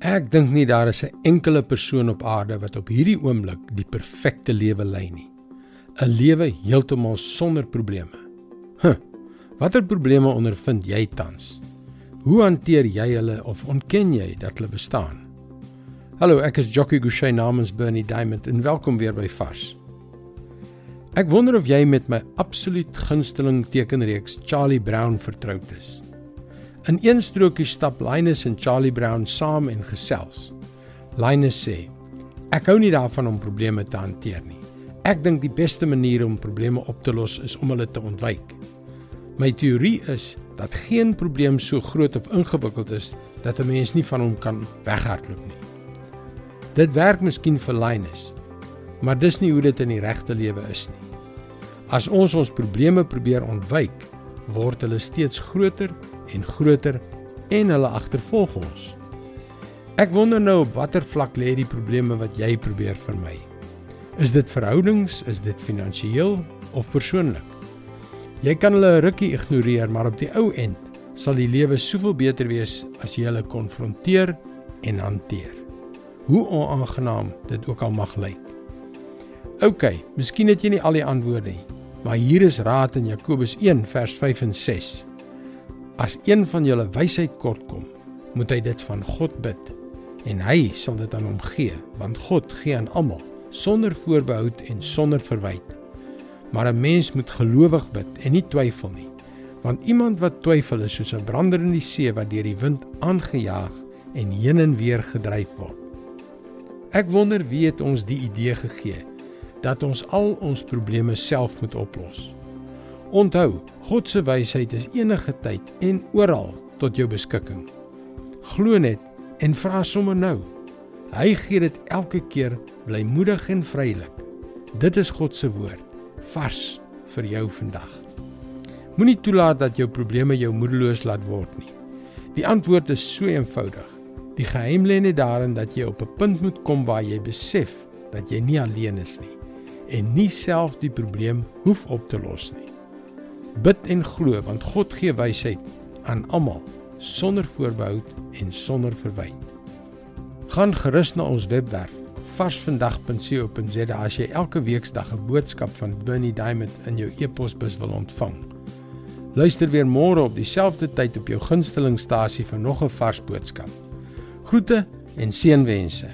Ek dink nie daar is 'n enkele persoon op aarde wat op hierdie oomblik die perfekte lewe lei nie. 'n Lewe heeltemal sonder probleme. Huh. Watter probleme ondervind jy tans? Hoe hanteer jy hulle of ontken jy dat hulle bestaan? Hallo, ek is Jockey Gouchee namens Bernie Diamond en welkom weer by Vars. Ek wonder of jy met my absoluut gunsteling tekenreeks Charlie Brown vertroud is. In een strokie stap Linus en Charlie Brown saam en gesels. Linus sê: "Ek hou nie daarvan om probleme te hanteer nie. Ek dink die beste manier om probleme op te los is om hulle te ontwyk. My teorie is dat geen probleem so groot of ingewikkeld is dat 'n mens nie van hom kan weghardloop nie. Dit werk miskien vir Linus, maar dis nie hoe dit in die regte lewe is nie. As ons ons probleme probeer ontwyk, word hulle steeds groter en groter en hulle agtervolg ons. Ek wonder nou op watter vlak lê die probleme wat jy probeer vermy. Is dit verhoudings, is dit finansiëel of persoonlik? Jy kan hulle 'n rukkie ignoreer, maar op die ou end sal die lewe soveel beter wees as jy hulle konfronteer en hanteer. Hoe onaangenaam dit ook al mag lyk. OK, miskien het jy nie al die antwoorde nie, maar hier is raad in Jakobus 1 vers 5 en 6. As een van julle wysheid kortkom, moet hy dit van God bid en hy sal dit aan hom gee, want God gee aan almal sonder voorbehoud en sonder verwyte. Maar 'n mens moet gelowig bid en nie twyfel nie, want iemand wat twyfel is soos 'n brander in die see wat deur die wind aangejaag en heen en weer gedryf word. Ek wonder wie het ons die idee gegee dat ons al ons probleme self moet oplos. Onthou, God se wysheid is enige tyd en oral tot jou beskikking. Glo net en vra sommer nou. Hy gee dit elke keer blymoedig en vrylik. Dit is God se woord, vars vir jou vandag. Moenie toelaat dat jou probleme jou moedeloos laat word nie. Die antwoord is so eenvoudig. Die geheim lê net daarin dat jy op 'n punt moet kom waar jy besef dat jy nie alleen is nie en nie self die probleem hoef op te los nie. Bid en glo want God gee wysheid aan almal sonder voorbehoud en sonder verwyte. Gaan gerus na ons webwerf varsvandag.co.za as jy elke weeksdag 'n boodskap van Bernie Diamond in jou e-posbus wil ontvang. Luister weer môre op dieselfde tyd op jou gunstelingstasie vir nog 'n vars boodskap. Groete en seënwense.